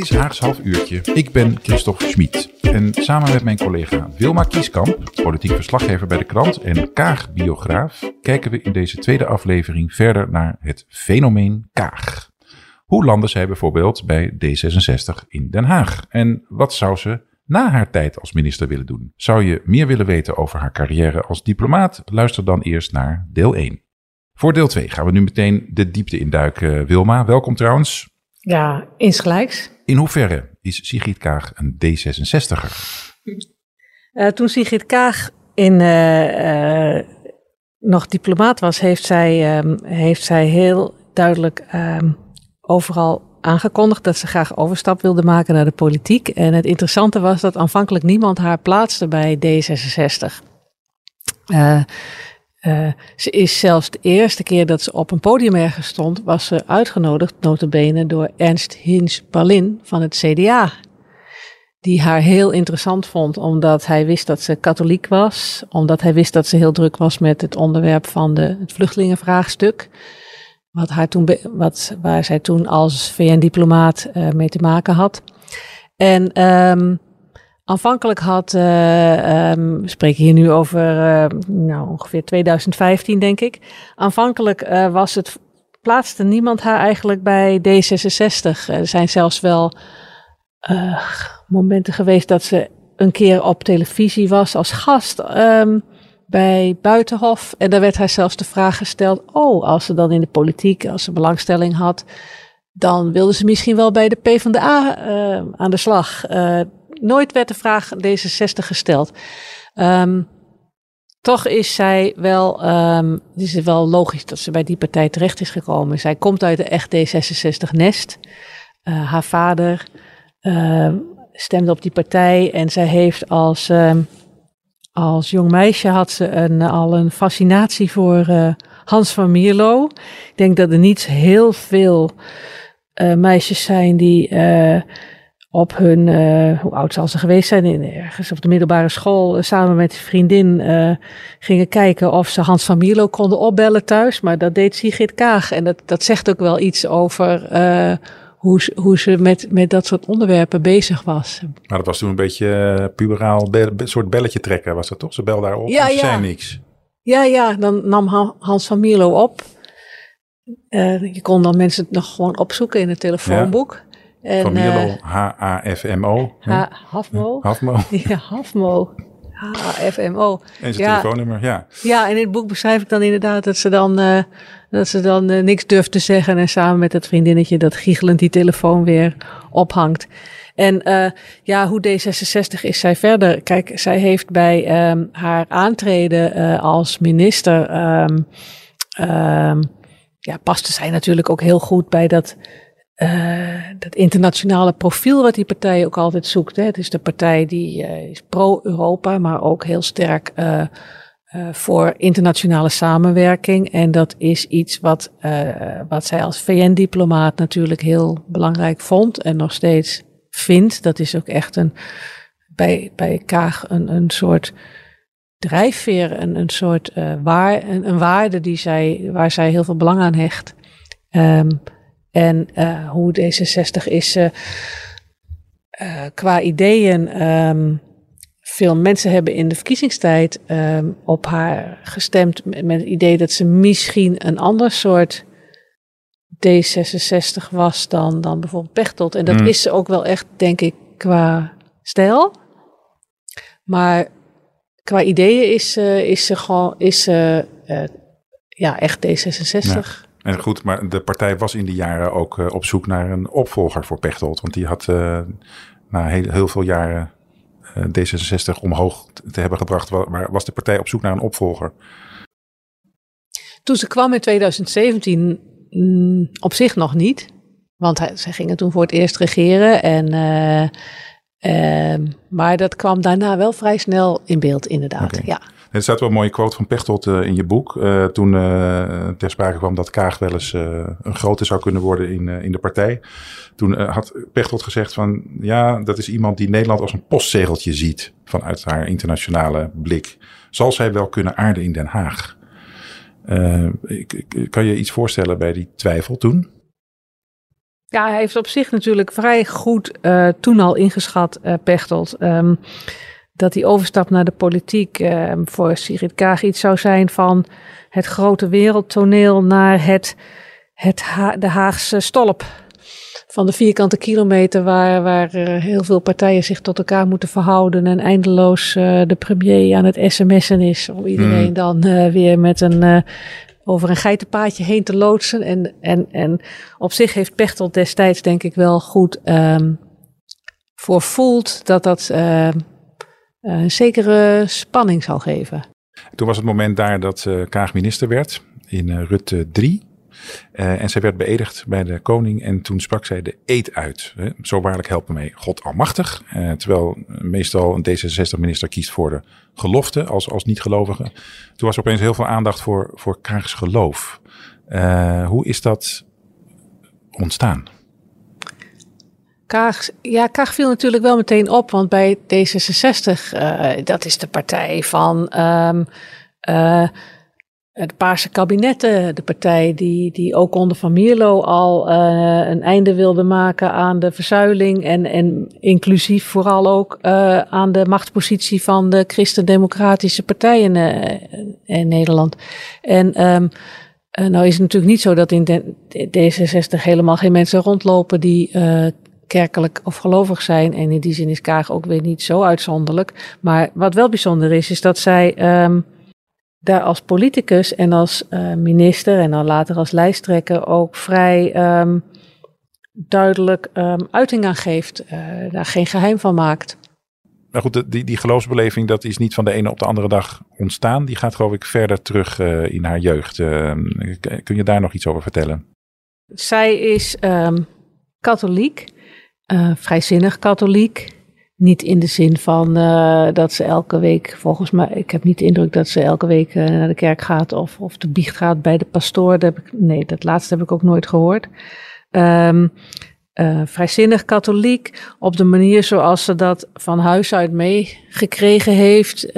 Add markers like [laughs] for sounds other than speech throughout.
Is Haags half uurtje. Ik ben Christophe Schmid. En samen met mijn collega Wilma Kieskamp, politiek verslaggever bij de krant en Kaag-biograaf, kijken we in deze tweede aflevering verder naar het fenomeen Kaag. Hoe landde zij bijvoorbeeld bij D66 in Den Haag? En wat zou ze na haar tijd als minister willen doen? Zou je meer willen weten over haar carrière als diplomaat? Luister dan eerst naar deel 1. Voor deel 2 gaan we nu meteen de diepte induiken. Wilma, welkom trouwens. Ja, insgelijks. In hoeverre is Sigrid Kaag een D66er? Uh, toen Sigrid Kaag in, uh, uh, nog diplomaat was, heeft zij, um, heeft zij heel duidelijk um, overal aangekondigd dat ze graag overstap wilde maken naar de politiek. En het interessante was dat aanvankelijk niemand haar plaatste bij D66. Uh, ze is zelfs de eerste keer dat ze op een podium ergens stond, was ze uitgenodigd, notabene, door Ernst Hins Ballin van het CDA. Die haar heel interessant vond, omdat hij wist dat ze katholiek was, omdat hij wist dat ze heel druk was met het onderwerp van de, het vluchtelingenvraagstuk. Wat haar toen, wat, waar zij toen als VN-diplomaat uh, mee te maken had. En um, Aanvankelijk had, uh, um, we spreken hier nu over uh, nou, ongeveer 2015, denk ik. Aanvankelijk uh, was het, plaatste niemand haar eigenlijk bij D66. Er zijn zelfs wel momenten geweest dat ze een keer op televisie was als gast um, bij Buitenhof. En daar werd haar zelfs de vraag gesteld: Oh, als ze dan in de politiek, als ze belangstelling had, dan wilde ze misschien wel bij de PvdA aan de slag nooit werd de vraag D66 gesteld. Um, toch is zij wel, um, is wel logisch dat ze bij die partij terecht is gekomen. Zij komt uit de echt D66-nest. Uh, haar vader uh, stemde op die partij en zij heeft als, als jong meisje had ze een, al een fascinatie voor uh, Hans van Mierlo. Ik denk dat er niet heel veel meisjes zijn die op hun, uh, hoe oud zal ze geweest zijn, in, ergens op de middelbare school, uh, samen met een vriendin uh, gingen kijken of ze Hans van Mierlo konden opbellen thuis. Maar dat deed Sigrid Kaag. En dat, dat zegt ook wel iets over hoe, ze, hoe ze met, met dat soort onderwerpen bezig was. Maar dat was toen een beetje puberaal, een soort belletje trekken was dat toch? Ze belde daarop ja, en ja. zei niks. Ja, ja, dan nam Hans van Mierlo op. je kon dan mensen nog gewoon opzoeken in het telefoonboek. Ja. En, Van Mierlo, H-A-F-M-O. Hafmo. Hafmo. Ja, Hafmo. H-A-F-M-O. En zijn ja. telefoonnummer, ja. Ja, en in het boek beschrijf ik dan inderdaad dat ze dan, uh, dat ze dan uh, niks durft te zeggen. En samen met het vriendinnetje dat giechelend die telefoon weer ophangt. En uh, ja, hoe D66 is zij verder? Kijk, zij heeft bij um, haar aantreden als minister... Um, um, ja, paste zij natuurlijk ook heel goed bij dat uh, dat internationale profiel wat die partij ook altijd zoekt. Hè. Het is de partij die uh, is pro-Europa, maar ook heel sterk uh, voor internationale samenwerking. En dat is iets wat, wat zij als VN-diplomaat natuurlijk heel belangrijk vond en nog steeds vindt. Dat is ook echt een, bij, bij Kaag een, een soort drijfveer, een, een soort waar, een, een waarde die zij, waar zij heel veel belang aan hecht. Um, en uh, hoe D66 is uh, uh, qua ideeën. Um, veel mensen hebben in de verkiezingstijd um, op haar gestemd met, met, het idee dat ze misschien een ander soort D66 was dan, dan bijvoorbeeld Pechtold. En dat mm. is ze ook wel echt, denk ik, qua stijl. Maar qua ideeën is, is ze gewoon is, ja, echt D66. Ja. En goed, maar de partij was in die jaren ook uh, op zoek naar een opvolger voor Pechtold. Want die had uh, na heel, heel veel jaren D66 omhoog te hebben gebracht. Maar was de partij op zoek naar een opvolger? Toen ze kwam in 2017 mm, op zich nog niet. Want ze gingen toen voor het eerst regeren. En, uh, maar dat kwam daarna wel vrij snel in beeld, inderdaad. Ja. Er staat wel een mooie quote van Pechtold uh, in je boek. Uh, toen uh, ter sprake kwam dat Kaag wel eens een grote zou kunnen worden in, in de partij. Toen had Pechtold gezegd van ja, dat is iemand die Nederland als een postzegeltje ziet vanuit haar internationale blik. Zal zij wel kunnen aarden in Den Haag? kan je iets voorstellen bij die twijfel toen? Ja, hij heeft op zich natuurlijk vrij goed toen al ingeschat, Pechtold. Um, dat die overstap naar de politiek uh, voor Sigrid Kaag iets zou zijn van het grote wereldtoneel naar het, het de Haagse stolp. Van de vierkante kilometer waar, waar uh, heel veel partijen zich tot elkaar moeten verhouden en eindeloos uh, de premier aan het sms'en is om iedereen mm. dan weer met een over een geitenpaadje heen te loodsen. En, en, en op zich heeft Pechtold destijds denk ik wel goed um, voor voelt dat dat eh, zekere spanning zal geven. Toen was het moment daar dat Kaag minister werd in uh, Rutte 3. Uh, en zij werd beëdigd bij de koning en toen sprak zij de eed uit. Hè? Zo waarlijk helpen mij God almachtig. Terwijl meestal een D66-minister kiest voor de gelofte als, als niet-gelovige. Toen was er opeens heel veel aandacht voor, voor Kaags geloof. Hoe is dat ontstaan? Ja, Kaag viel natuurlijk wel meteen op, want bij D66, uh, eh, dat is de partij van um, de Paarse kabinetten, de partij die, die ook onder Van Mierlo al een einde wilde maken aan de verzuiling en, en inclusief vooral ook aan de machtspositie van de christendemocratische partijen in Nederland. En um, nou is het natuurlijk niet zo dat in D66 helemaal geen mensen rondlopen die kerkelijk of gelovig zijn. En in die zin is Kaag ook weer niet zo uitzonderlijk. Maar wat wel bijzonder is, is dat zij um, daar als politicus en als uh, minister en dan later als lijsttrekker ook vrij um, duidelijk um, uiting aan geeft. Uh, daar geen geheim van maakt. Maar goed, die, die geloofsbeleving dat is niet van de ene op de andere dag ontstaan. Die gaat geloof ik verder terug uh, in haar jeugd. kun je daar nog iets over vertellen? Zij is katholiek uh, vrijzinnig katholiek. Niet in de zin van uh, dat ze elke week, volgens mij, ik heb niet de indruk dat ze elke week uh, naar de kerk gaat of, of de biecht gaat bij de pastoor. Dat heb ik, nee, dat laatste heb ik ook nooit gehoord. Um, vrijzinnig katholiek, op de manier zoals ze dat van huis uit meegekregen heeft.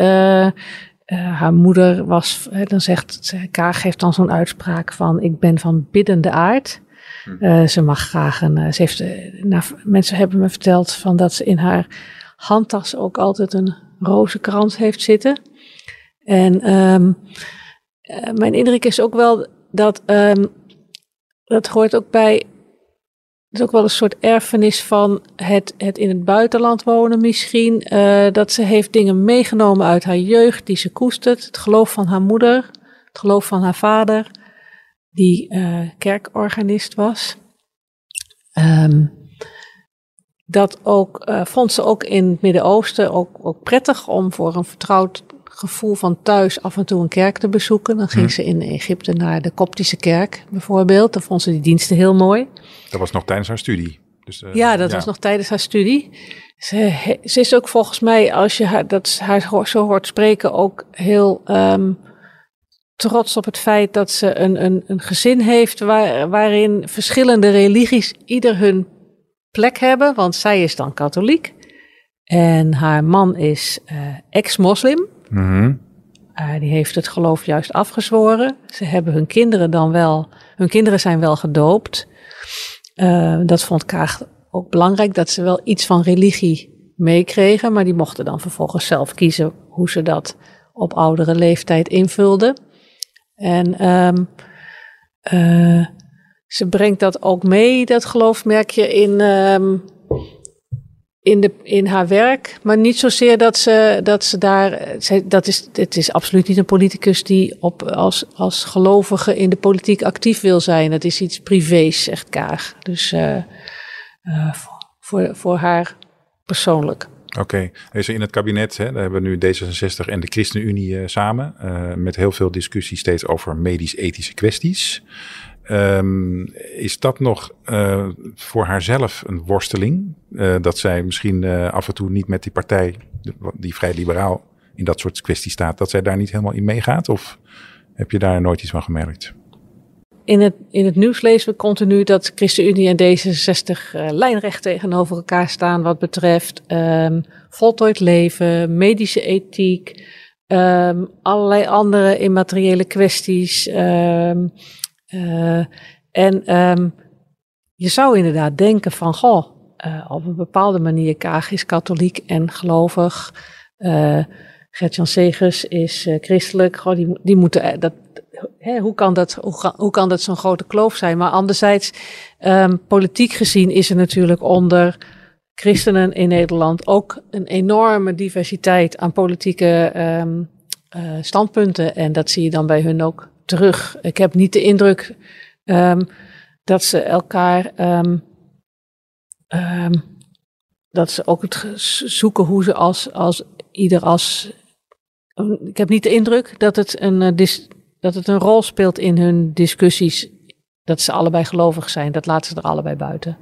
haar moeder was, dan zegt Kaag heeft dan zo'n uitspraak van: Ik ben van biddende aard. Uh, ze mag graag een. Uh, ze heeft, nou, mensen hebben me verteld van dat ze in haar handtas ook altijd een rozenkrans heeft zitten. En um, mijn indruk is ook wel dat. Um, dat hoort ook bij. Het is ook wel een soort erfenis van het, het in het buitenland wonen misschien. dat ze heeft dingen meegenomen uit haar jeugd die ze koestert. Het geloof van haar moeder, het geloof van haar vader die uh, kerkorganist was. Um, dat ook, uh, vond ze ook in het Midden-Oosten ook, ook prettig om voor een vertrouwd gevoel van thuis af en toe een kerk te bezoeken. Dan ging hmm. ze in Egypte naar de Koptische kerk bijvoorbeeld. Dan vond ze die diensten heel mooi. Dat was nog tijdens haar studie. Dus, uh, ja, dat was nog tijdens haar studie. Ze, ze, is ook volgens mij, als je haar, dat haar zo hoort spreken, ook heel um, trots op het feit dat ze een, een, een gezin heeft waar, waarin verschillende religies ieder hun plek hebben. Want zij is dan katholiek. En haar man is uh, ex-moslim. Mm uh, die heeft het geloof juist afgezworen. Ze hebben hun kinderen dan wel, hun kinderen zijn wel gedoopt. Uh, dat vond Kaag ook belangrijk, dat ze wel iets van religie meekregen. Maar die mochten dan vervolgens zelf kiezen hoe ze dat op oudere leeftijd invulden. En um, uh, ze brengt dat ook mee, dat geloof merk je in, um, in, de, in haar werk. Maar niet zozeer dat ze, dat ze daar. Dat is, het is absoluut niet een politicus die op, als, als gelovige in de politiek actief wil zijn. Het is iets privés, zegt Kaag. Dus uh, uh, voor, voor haar persoonlijk. Oké, okay. in het kabinet, hè, daar hebben we nu D66 en de ChristenUnie uh, samen. Uh, met heel veel discussie steeds over medisch-ethische kwesties. Um, is dat nog uh, voor haarzelf een worsteling? dat zij misschien af en toe niet met die partij, die vrij liberaal in dat soort kwesties staat, dat zij daar niet helemaal in meegaat? Of heb je daar nooit iets van gemerkt? In het, in het nieuws lezen we continu dat ChristenUnie en D66 uh, lijnrecht tegenover elkaar staan wat betreft um, voltooid leven, medische ethiek, um, allerlei andere immateriële kwesties. Um, uh, en je zou inderdaad denken van, goh, uh, op een bepaalde manier, Kaag is katholiek en gelovig. Gertjan Segers is christelijk. Goh, die, die moeten, dat, hè, hoe kan dat, hoe, kan dat zo'n grote kloof zijn? Maar anderzijds, um, politiek gezien is er natuurlijk onder christenen in Nederland ook een enorme diversiteit aan politieke um, uh, standpunten. En dat zie je dan bij hun ook terug. Ik heb niet de indruk um, dat ze elkaar. Dat ze ook het zoeken hoe ze als, als ieder als. Ik heb niet de indruk dat het een uh, dat het een rol speelt in hun discussies. Dat ze allebei gelovig zijn. Dat laten ze er allebei buiten.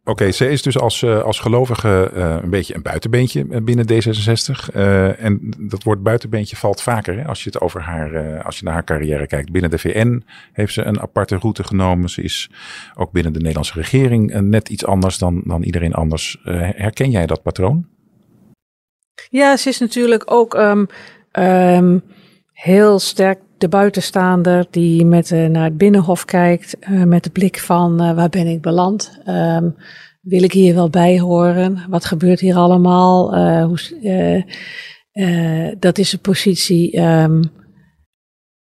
Oké, okay, ze is dus als, uh, als gelovige uh, een beetje een buitenbeentje binnen D66. Uh, en dat woord buitenbeentje valt vaker hè, als je het over haar, als je naar haar carrière kijkt. Binnen de VN heeft ze een aparte route genomen. Ze is ook binnen de Nederlandse regering net iets anders dan, dan iedereen anders. herken jij dat patroon? Ja, ze is natuurlijk ook um, um, heel sterk de buitenstaander die met, uh, naar het binnenhof kijkt, uh, met de blik van uh, waar ben ik beland? Um, wil ik hier wel bij horen? Wat gebeurt hier allemaal? hoe, dat is een positie um,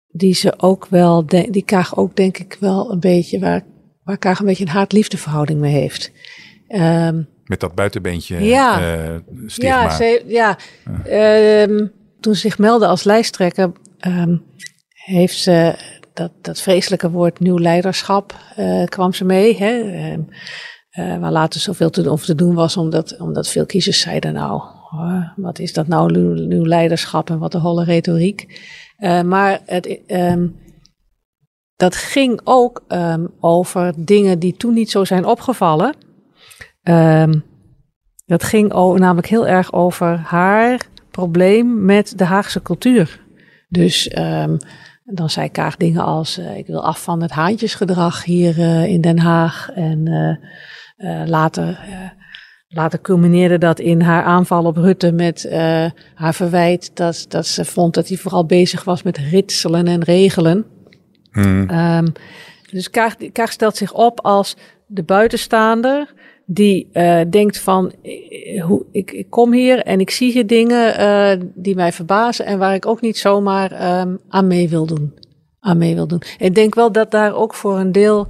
die ze ook wel, die Kaag ook denk ik wel een beetje, waar, waar Kaag een beetje een haat-liefdeverhouding mee heeft. Um, met dat buitenbeentje ja, stigma. Ja, ze, ja. Um, toen ze zich meldde als lijsttrekker, um, heeft ze dat, dat vreselijke woord nieuw leiderschap, uh, kwam ze mee. Hè? Uh, uh, waar later zoveel te, of te doen was, omdat, omdat veel kiezers zeiden, nou, wat is dat nou, nieuw, leiderschap en wat een holle retoriek. Uh, maar het, um, dat ging ook over dingen die toen niet zo zijn opgevallen. Dat ging namelijk heel erg over haar probleem met de Haagse cultuur. Dus um, dan zei Kaag dingen als: uh, Ik wil af van het haantjesgedrag hier uh, in Den Haag. En uh, later, later culmineerde dat in haar aanval op Rutte met haar verwijt dat, dat ze vond dat hij vooral bezig was met ritselen en regelen. Hmm. Um, dus Kaag, Kaag stelt zich op als de buitenstaander die uh, denkt van, eh, hoe, ik, ik, kom hier en ik zie hier dingen die mij verbazen en waar ik ook niet zomaar um, aan mee wil doen. Aan mee wil doen. Ik denk wel dat daar ook voor een deel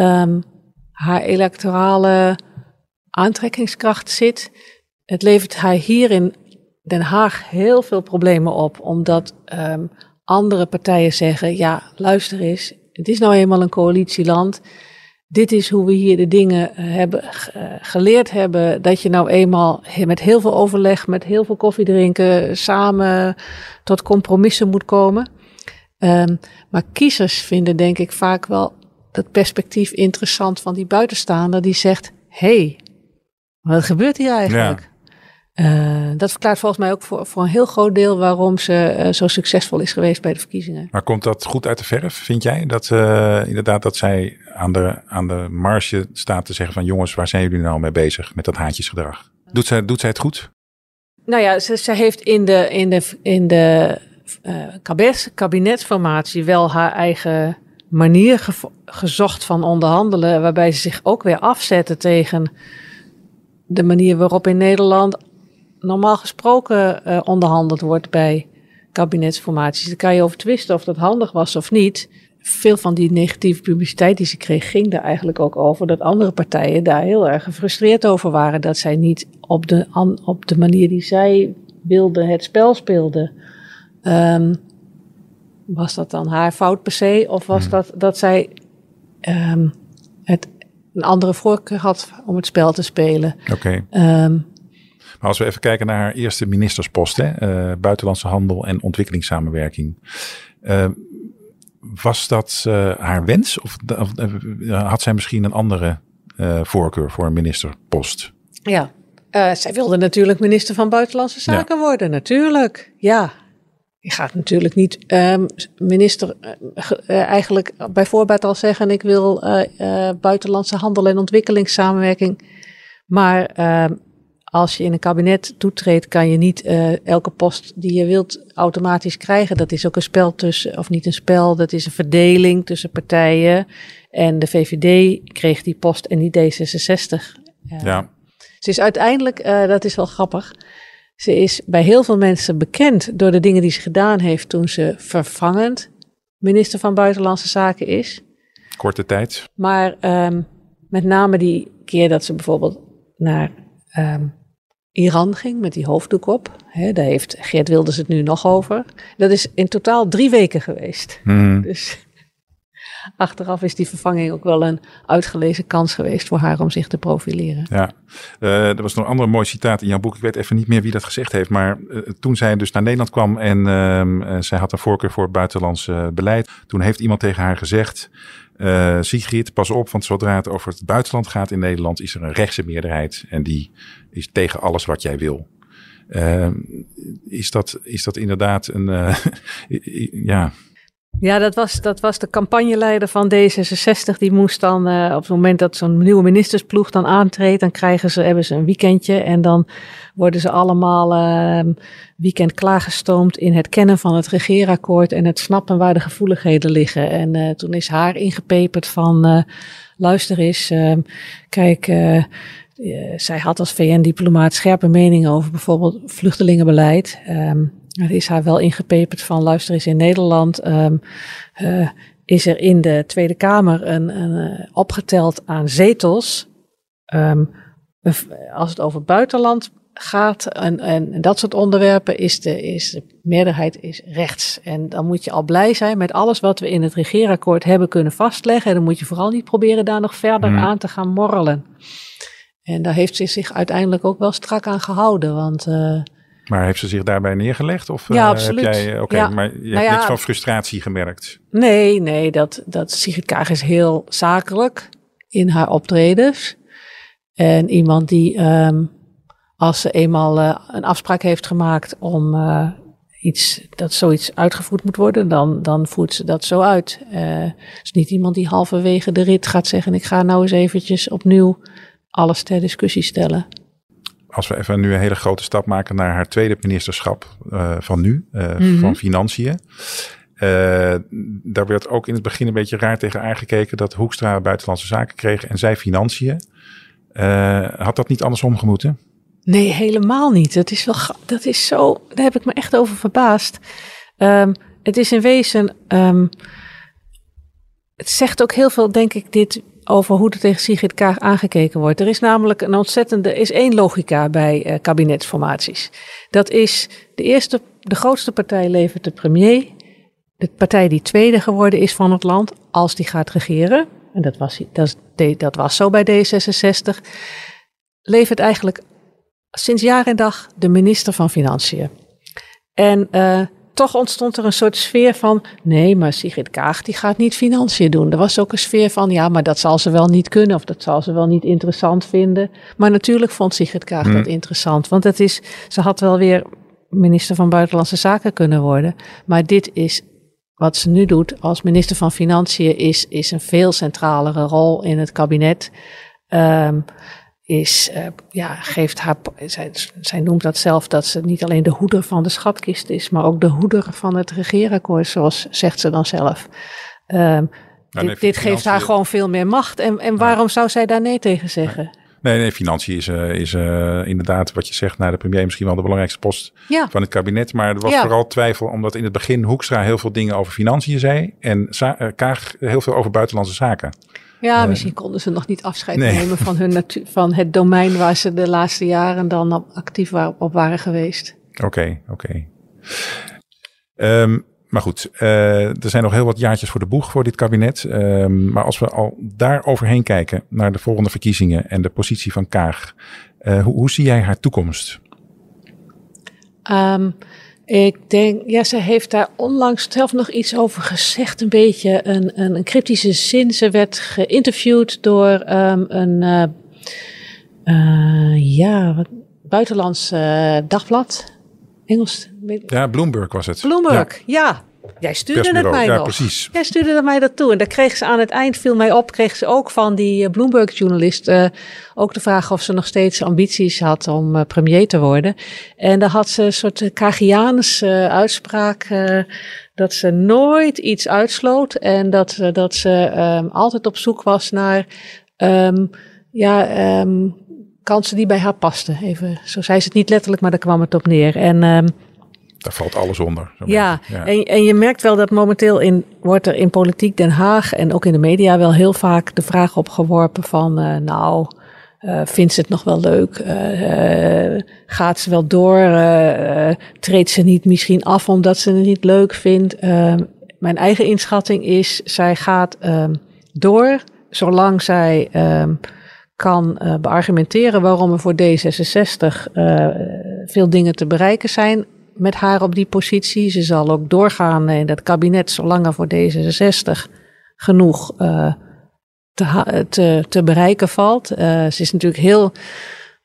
um, haar electorale aantrekkingskracht zit. Het levert haar hier in Den Haag heel veel problemen op, omdat um, andere partijen zeggen, ja, luister eens, het is nou eenmaal een coalitieland dit is hoe we hier de dingen eh, hebben uh, geleerd hebben. Dat je nou eenmaal met heel veel overleg, met heel veel koffie drinken, samen tot compromissen moet komen. Um, maar kiezers vinden denk ik vaak wel het perspectief interessant van die buitenstaander die zegt: hey, wat gebeurt hier eigenlijk? Ja. Uh, dat verklaart volgens mij ook voor, voor een heel groot deel waarom ze uh, zo succesvol is geweest bij de verkiezingen. Maar komt dat goed uit de verf, vind jij? Dat uh, inderdaad dat zij aan de, aan de marge staat te zeggen van jongens, waar zijn jullie nou mee bezig met dat haantjesgedrag? Doet zij, doet zij het goed? Nou ja, ze, ze heeft in de, in de, in de kabinets, kabinetsformatie wel haar eigen manier ge, gezocht van onderhandelen, waarbij ze zich ook weer afzetten tegen de manier waarop in Nederland normaal gesproken uh, onderhandeld wordt bij kabinetsformaties. Daar kan je over twisten of dat handig was of niet. Veel van die negatieve publiciteit die ze kreeg, ging daar eigenlijk ook over dat andere partijen daar heel erg gefrustreerd over waren. Dat zij niet op de, op de manier die zij wilden het spel speelden. Um, was dat dan haar fout per se? Of was hmm. dat dat zij um, het een andere voorkeur had om het spel te spelen? Oké. Okay. Um, Maar als we even kijken naar haar eerste ministerspost, hè, uh, buitenlandse handel en ontwikkelingssamenwerking. Uh, was dat uh, haar wens of, of had zij misschien een andere voorkeur voor een ministerpost? Ja, zij wilde natuurlijk minister van Buitenlandse Zaken worden, natuurlijk. Ja, je gaat natuurlijk niet um, minister eigenlijk bijvoorbeeld al zeggen: ik wil buitenlandse handel en ontwikkelingssamenwerking. Maar ehm, als je in een kabinet toetreedt, kan je niet elke post die je wilt automatisch krijgen. Dat is ook een spel tussen, of niet een spel, dat is een verdeling tussen partijen. En de VVD kreeg die post en niet D66. ja. Ze is uiteindelijk, dat is wel grappig. Ze is bij heel veel mensen bekend door de dingen die ze gedaan heeft toen ze vervangend minister van Buitenlandse Zaken is. Korte tijd. Maar um, met name die keer dat ze bijvoorbeeld naar um, Iran ging met die hoofddoek op. Hè, daar heeft Geert Wilders het nu nog over. Dat is in totaal drie weken geweest. Mm. Dus achteraf is die vervanging ook wel een uitgelezen kans geweest voor haar om zich te profileren. Ja, uh, er was nog een ander mooi citaat in jouw boek. Ik weet even niet meer wie dat gezegd heeft. Maar uh, toen zij dus naar Nederland kwam en uh, zij had een voorkeur voor het buitenlandse beleid. Toen heeft iemand tegen haar gezegd. Sigrid, pas op, want zodra het over het buitenland gaat in Nederland, is er een rechtse meerderheid. En die is tegen alles wat jij wil. Uh, is, dat, is dat inderdaad een. [laughs] Ja. Ja, dat was, dat was de campagneleider van D66. Die moest dan uh, op het moment dat zo'n nieuwe ministersploeg dan aantreedt, dan krijgen ze, hebben ze een weekendje en dan worden ze allemaal uh, weekend klaargestoomd in het kennen van het regeerakkoord en het snappen waar de gevoeligheden liggen. En uh, toen is haar ingepeperd van, luister eens, ehm, kijk, zij had als VN-diplomaat scherpe meningen over bijvoorbeeld vluchtelingenbeleid. Um, er is haar wel ingepeperd van, luister eens in Nederland, um, uh, is er in de Tweede Kamer een, een uh, opgeteld aan zetels. Um, als het over buitenland gaat en, en, en, dat soort onderwerpen, is de, is de meerderheid is rechts. En dan moet je al blij zijn met alles wat we in het regeerakkoord hebben kunnen vastleggen. En dan moet je vooral niet proberen daar nog verder mm. aan te gaan morrelen. En daar heeft ze zich uiteindelijk ook wel strak aan gehouden, want... Uh, maar heeft ze zich daarbij neergelegd? Of ja, uh, absoluut. Heb jij, Oké, ja. maar je nou hebt ja, niks van frustratie gemerkt? Nee, nee, dat, dat Sigrid Kaag is heel zakelijk in haar optredens. En iemand die, um, als ze eenmaal uh, een afspraak heeft gemaakt om uh, iets, dat zoiets uitgevoerd moet worden, dan, dan voert ze dat zo uit. Het is niet iemand die halverwege de rit gaat zeggen, ik ga nou eens eventjes opnieuw alles ter discussie stellen als we even nu een hele grote stap maken naar haar tweede ministerschap uh, van nu, uh, mm -hmm. van Financiën. Uh, daar werd ook in het begin een beetje raar tegen aangekeken dat Hoekstra buitenlandse zaken kreeg en zij Financiën. had dat niet andersom gemoeten? Nee, helemaal niet. Dat is, wel, dat is zo, daar heb ik me echt over verbaasd. Um, het is in wezen, um, het zegt ook heel veel, denk ik, dit over hoe er tegen Sigrid Kaag aangekeken wordt. Er is namelijk een ontzettende, is één logica bij uh, kabinetsformaties. Dat is de eerste, de grootste partij levert de premier. De partij die tweede geworden is van het land, als die gaat regeren. En dat was, dat, dat was zo bij D66. Levert eigenlijk sinds jaar en dag de minister van Financiën. En uh, toch ontstond er een soort sfeer van, nee, maar Sigrid Kaag die gaat niet financiën doen. Er was ook een sfeer van, ja, maar dat zal ze wel niet kunnen of dat zal ze wel niet interessant vinden. Maar natuurlijk vond Sigrid Kaag hmm. dat interessant, want het is, ze had wel weer minister van Buitenlandse Zaken kunnen worden. Maar dit is wat ze nu doet als minister van Financiën, is, is een veel centralere rol in het kabinet. Um, is, uh, ja, geeft haar, zij, zij noemt dat zelf dat ze niet alleen de hoeder van de schatkist is, maar ook de hoeder van het regeerakkoord, zoals zegt ze dan zelf. Um, nou, dit, dit geeft haar gewoon veel meer macht. En, en waarom zou zij daar nee tegen zeggen? Nee, nee, financiën is, uh, is uh, inderdaad wat je zegt naar de premier misschien wel de belangrijkste post ja. van het kabinet. Maar er was ja. vooral twijfel omdat in het begin Hoekstra heel veel dingen over financiën zei en Kaag heel veel over buitenlandse zaken. Ja, uh, misschien konden ze nog niet afscheid nee. nemen van, hun van het domein waar ze de laatste jaren dan actief op waren geweest. Oké, okay, oké. Okay. Um, maar goed, uh, er zijn nog heel wat jaartjes voor de boeg voor dit kabinet. Um, maar als we al daar overheen kijken naar de volgende verkiezingen en de positie van Kaag. Uh, hoe, hoe zie jij haar toekomst? Ehm, ik denk, ja, ze heeft daar onlangs zelf nog iets over gezegd. Een beetje een, een, een cryptische zin. Ze werd geïnterviewd door um, een, uh, uh, ja, wat, buitenlands uh, dagblad. Engels. Ja, Bloomberg was het. Bloomberg, ja. ja. Jij stuurde het mij ja, nog. precies. Jij stuurde mij dat toe. En daar kreeg ze aan het eind, viel mij op, kreeg ze ook van die Bloomberg-journalist uh, ook de vraag of ze nog steeds ambities had om uh, premier te worden. En daar had ze een soort Kagiaanse uh, uitspraak dat ze nooit iets uitsloot en dat, dat ze um, altijd op zoek was naar um, ja, um, kansen die bij haar pasten. Even, zo zei ze het niet letterlijk, maar daar kwam het op neer. En daar valt alles onder. Ja, ja. En, en je merkt wel dat momenteel in, wordt er in politiek Den Haag en ook in de media wel heel vaak de vraag opgeworpen van, uh, nou, uh, vindt ze het nog wel leuk? Uh, gaat ze wel door? treedt ze niet misschien af omdat ze het niet leuk vindt? mijn eigen inschatting is, zij gaat door zolang zij kan uh, beargumenteren waarom er voor D66 uh, veel dingen te bereiken zijn met haar op die positie. Ze zal ook doorgaan in dat kabinet zolang er voor D66 genoeg uh, te, te, bereiken valt. ze is natuurlijk heel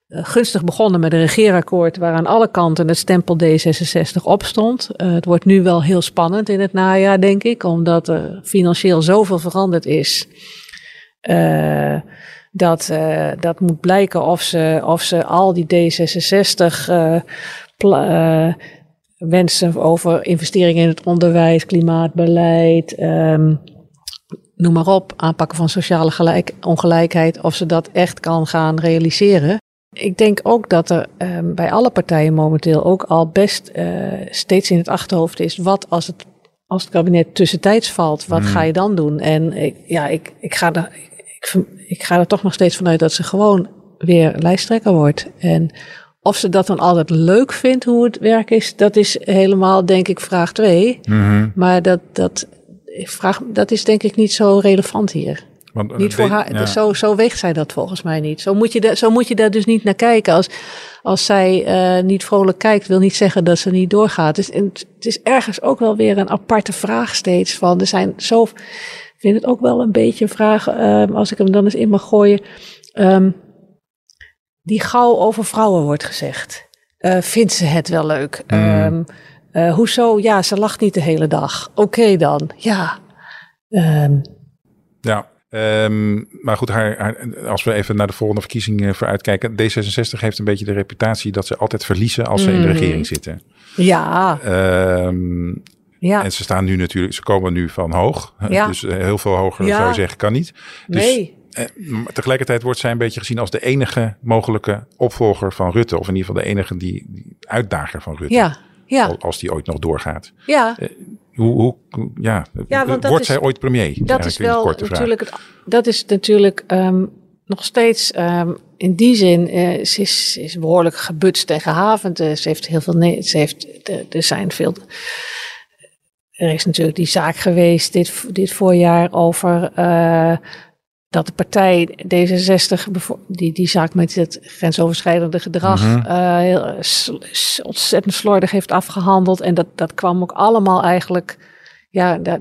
gunstig begonnen met een regeerakkoord waar aan alle kanten het stempel D66 op stond. het wordt nu wel heel spannend in het najaar, denk ik, omdat er financieel zoveel veranderd is dat, uh, dat moet blijken of ze, of ze al die D66 uh, uh, wensen over investeringen in het onderwijs, klimaatbeleid, um, noem maar op, aanpakken van sociale gelijk, ongelijkheid, of ze dat echt kan gaan realiseren. Ik denk ook dat er um, bij alle partijen momenteel ook al best steeds in het achterhoofd is, wat als het, als het kabinet tussentijds valt, wat mm. ga je dan doen? En ik, ja, ik, ik ga er ik, ik ga er toch nog steeds vanuit dat ze gewoon weer lijsttrekker wordt. En of ze dat dan altijd leuk vindt hoe het werk is, dat is helemaal, denk ik, vraag twee. Mm-hmm. Maar dat, dat, vraag, dat is denk ik niet zo relevant hier. Want, niet voor haar, ja. zo, zo weegt zij dat volgens mij niet. Zo moet je, zo moet je daar dus niet naar kijken. Als, als zij uh, niet vrolijk kijkt, wil niet zeggen dat ze niet doorgaat. Dus, het is ergens ook wel weer een aparte vraag steeds. Van, er zijn zo ik vind het ook wel een beetje een vraag, um, als ik hem dan eens in mag gooien. Um, die gauw over vrouwen wordt gezegd. Uh, vindt ze het wel leuk? Mm. Um, uh, hoezo? Ja, ze lacht niet de hele dag. Oké okay dan, ja. ja, Um, maar goed, haar, haar, als we even naar de volgende verkiezingen vooruitkijken. D66 heeft een beetje de reputatie dat ze altijd verliezen als ze mm. in de regering zitten. Ja. Ja. En ze staan nu natuurlijk, ze komen nu van hoog. Ja. [laughs] Dus heel veel hoger ja. zou je zeggen kan niet. Dus, nee. Eh, tegelijkertijd wordt zij een beetje gezien als de enige mogelijke opvolger van Rutte. Of in ieder geval de enige die, die uitdager van Rutte. Ja. Ja. Als die ooit nog doorgaat. Ja. Uh, hoe, hoe, ja, ja want wordt is, zij ooit premier? Dat is wel natuurlijk, het, dat is natuurlijk um, nog steeds um, in die zin, uh, ze, is, is behoorlijk gebutst en gehavend. Uh, ze heeft heel veel, nee, ze heeft, er zijn veel er is natuurlijk die zaak geweest dit, dit voorjaar over uh, dat de partij D66 die, die zaak met het grensoverschrijdende gedrag Mhm. uh, heel, ontzettend slordig heeft afgehandeld. En dat, dat kwam ook allemaal eigenlijk ja, dat,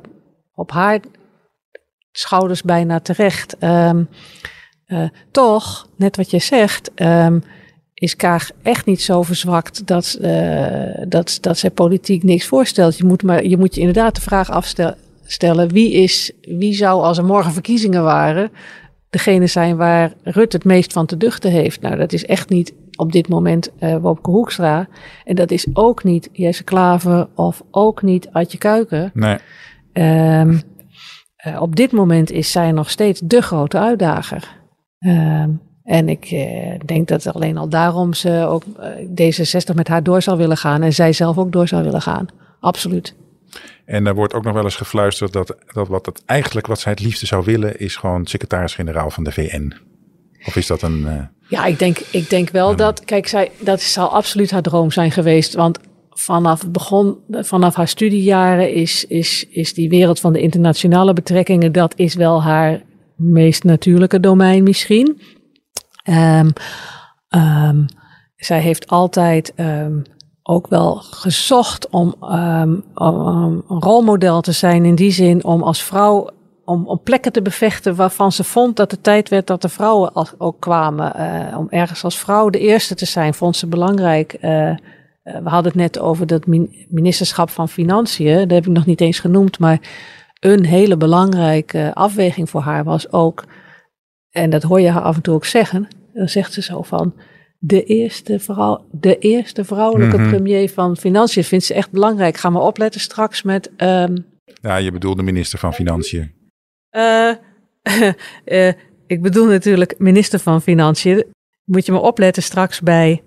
op haar schouders bijna terecht. Um, uh, toch, net wat je zegt, um, is Kaag echt niet zo verzwakt dat, uh, dat, dat zij politiek niks voorstelt. Je moet, maar, je moet je inderdaad de vraag afstellen: wie, is, wie zou als er morgen verkiezingen waren, degene zijn waar Rutte het meest van te duchten heeft? Nou, dat is echt niet op dit moment uh, Wopke Hoekstra. En dat is ook niet Jesse Klaver of ook niet Adje Kuiken. Nee. Um, uh, op dit moment is zij nog steeds de grote uitdager. Um, en ik uh, denk dat alleen al daarom ze ook uh, D66 met haar door zal willen gaan. En zij zelf ook door zal willen gaan. Absoluut. En er wordt ook nog wel eens gefluisterd dat, dat wat het eigenlijk wat zij het liefste zou willen, is gewoon secretaris-generaal van de VN. Of is dat een. Uh, ja, ik denk, ik denk wel dat. Kijk, zij, dat zal absoluut haar droom zijn geweest. Want vanaf het begon, vanaf haar studiejaren is, is, is die wereld van de internationale betrekkingen, dat is wel haar meest natuurlijke domein misschien. Um, um, zij heeft altijd um, ook wel gezocht om, um, om een rolmodel te zijn. In die zin om als vrouw om, om plekken te bevechten waarvan ze vond dat het tijd werd dat de vrouwen ook kwamen. Uh, om ergens als vrouw de eerste te zijn, vond ze belangrijk. Uh, we hadden het net over dat ministerschap van Financiën. Dat heb ik nog niet eens genoemd. Maar een hele belangrijke afweging voor haar was ook. En dat hoor je haar af en toe ook zeggen. Dan zegt ze zo van de eerste, vrouw, de eerste vrouwelijke mhm. premier van Financiën. Vindt ze echt belangrijk. Ga maar opletten straks met. Um... Ja, je bedoelt de minister van Financiën. Uh, uh, [laughs] ik bedoel natuurlijk minister van Financiën. Moet je maar opletten straks bij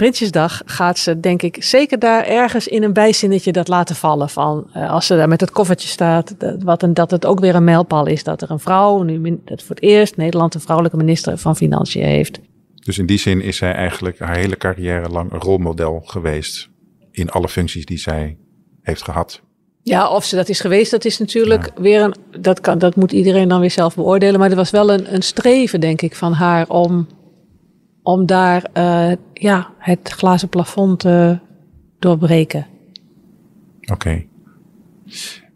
Prinsjesdag gaat ze, denk ik, zeker daar ergens in een bijzinnetje dat laten vallen. Van uh, als ze daar met het koffertje staat, dat, wat een, dat het ook weer een mijlpaal is. Dat er een vrouw, nu dat voor het eerst Nederland een vrouwelijke minister van Financiën heeft. Dus in die zin is zij eigenlijk haar hele carrière lang een rolmodel geweest. In alle functies die zij heeft gehad. Ja, of ze dat is geweest, dat is natuurlijk weer een. Dat, kan, dat moet iedereen dan weer zelf beoordelen. Maar er was wel een, een streven, denk ik, van haar om, om daar uh, ja, het glazen plafond te doorbreken. Oké. Okay.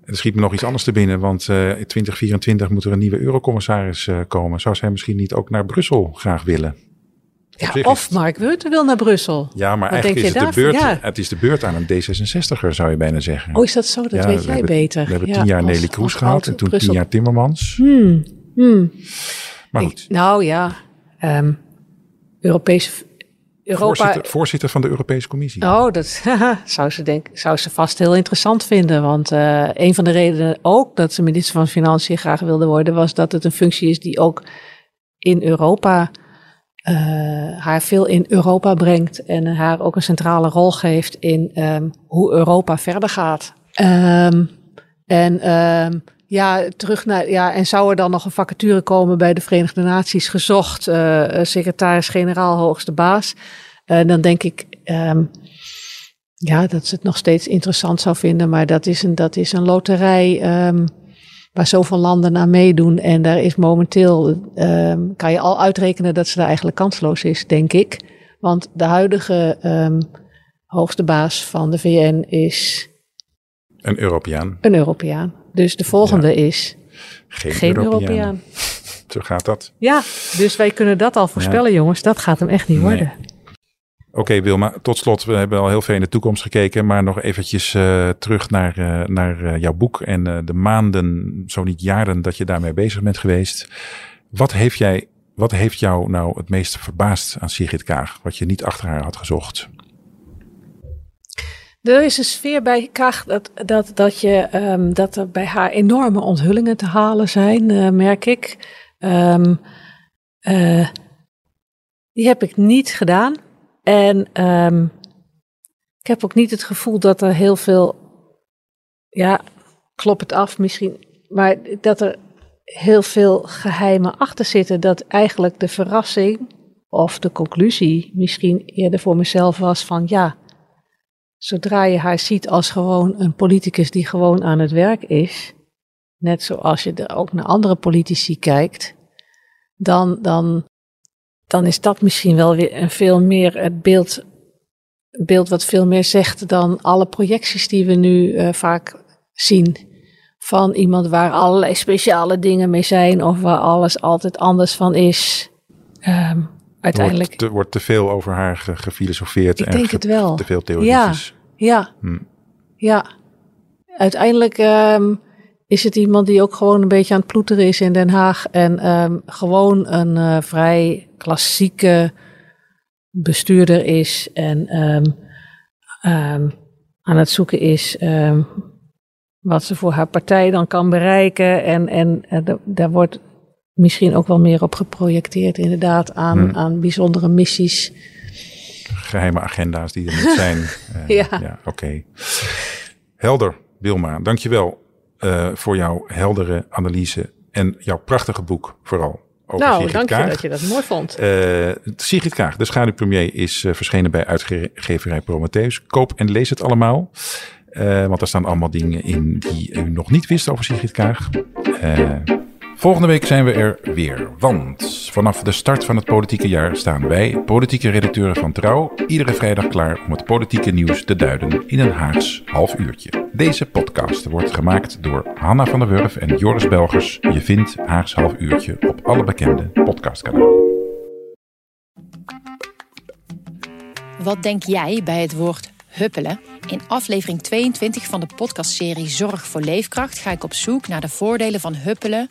Er schiet me nog iets anders te binnen, want uh, in 2024 moet er een nieuwe eurocommissaris uh, komen. Zou zij misschien niet ook naar Brussel graag willen? Ja, of Mark Rutte wil naar Brussel. Ja, maar Wat eigenlijk is het, de beurt, het is de beurt aan een D66er, zou je bijna zeggen. Oh, is dat zo? Dat weet jij beter. We hebben tien jaar Nelly Kroes gehad en toen tien jaar Timmermans. Hmm, hmm. Maar goed. nou ja, um, Europese... Europa... Voorzitter, voorzitter, van de Europese Commissie. Oh, dat [laughs] zou, ze denk, zou ze vast heel interessant vinden. Want uh, een van de redenen ook dat ze minister van Financiën graag wilde worden... was dat het een functie is die ook in Europa uh, haar veel in Europa brengt en haar ook een centrale rol geeft in um, hoe Europa verder gaat. Um, en um, ja, terug naar, ja, en zou er dan nog een vacature komen bij de Verenigde Naties gezocht, uh, secretaris-generaal, hoogste baas? Uh, dan denk ik, ja, dat ze het nog steeds interessant zou vinden, maar dat is een, dat is een loterij waar zoveel landen aan meedoen. En daar is momenteel, um, kan je al uitrekenen dat ze daar eigenlijk kansloos is, denk ik. Want de huidige um, hoogste baas van de VN is. Een Europeaan. Een Europeaan. Dus de volgende is. Geen, geen Europeaan. [laughs] Zo gaat dat. Ja, dus wij kunnen dat al voorspellen, jongens. Dat gaat hem echt niet worden. Oké Wilma, tot slot, we hebben al heel veel in de toekomst gekeken, maar nog eventjes uh, terug naar, uh, naar uh, jouw boek en de maanden, zo niet jaren dat je daarmee bezig bent geweest. Wat heeft, jij, wat heeft jou nou het meest verbaasd aan Sigrid Kaag, wat je niet achter haar had gezocht? Er is een sfeer bij Kaag dat, dat, dat, je, um, dat er bij haar enorme onthullingen te halen zijn, merk ik. Um, die heb ik niet gedaan. En um, ik heb ook niet het gevoel dat er heel veel, ja, klop het af misschien, maar dat er heel veel geheimen achter zitten. Dat eigenlijk de verrassing of de conclusie misschien eerder voor mezelf was van ja, zodra je haar ziet als gewoon een politicus die gewoon aan het werk is, net zoals je er ook naar andere politici kijkt, dan, dan dan is dat misschien wel weer een veel meer het beeld, beeld wat veel meer zegt dan alle projecties die we nu uh, vaak zien. Van iemand waar allerlei speciale dingen mee zijn of waar alles altijd anders van is. Um, uiteindelijk. Er wordt te, wordt te, veel over haar gefilosofeerd Ik en denk het wel. te veel theoretisch. Ja, ja. Hm. ja. Uiteindelijk um, is het iemand die ook gewoon een beetje aan het ploeteren is in Den Haag. En um, gewoon een uh, vrij klassieke bestuurder is. En um, um, aan het zoeken is wat ze voor haar partij dan kan bereiken. En, en uh, daar wordt misschien ook wel meer op geprojecteerd, inderdaad, aan, hmm. aan bijzondere missies. Geheime agenda's die er niet [laughs] zijn. Uh, ja. ja Oké. Okay. Helder, Wilma. Dankjewel uh, voor jouw heldere analyse en jouw prachtige boek vooral. Over nou, Sigrid dank je dat je dat mooi vond. Uh, Sigrid Kaag, de schaduwpremier, is uh, verschenen bij uitgeverij Prometheus. Koop en lees het allemaal. want er staan allemaal dingen in die u nog niet wist over Sigrid Kaag. Volgende week zijn we er weer, want vanaf de start van het politieke jaar staan wij, politieke redacteuren van Trouw, iedere vrijdag klaar om het politieke nieuws te duiden in een Haags half uurtje. Deze podcast wordt gemaakt door Hanna van der Wurf en Joris Belgers. Je vindt Haags half uurtje op alle bekende podcastkanalen. Wat denk jij bij het woord huppelen? In aflevering 22 van de podcastserie Zorg voor Leefkracht ga ik op zoek naar de voordelen van huppelen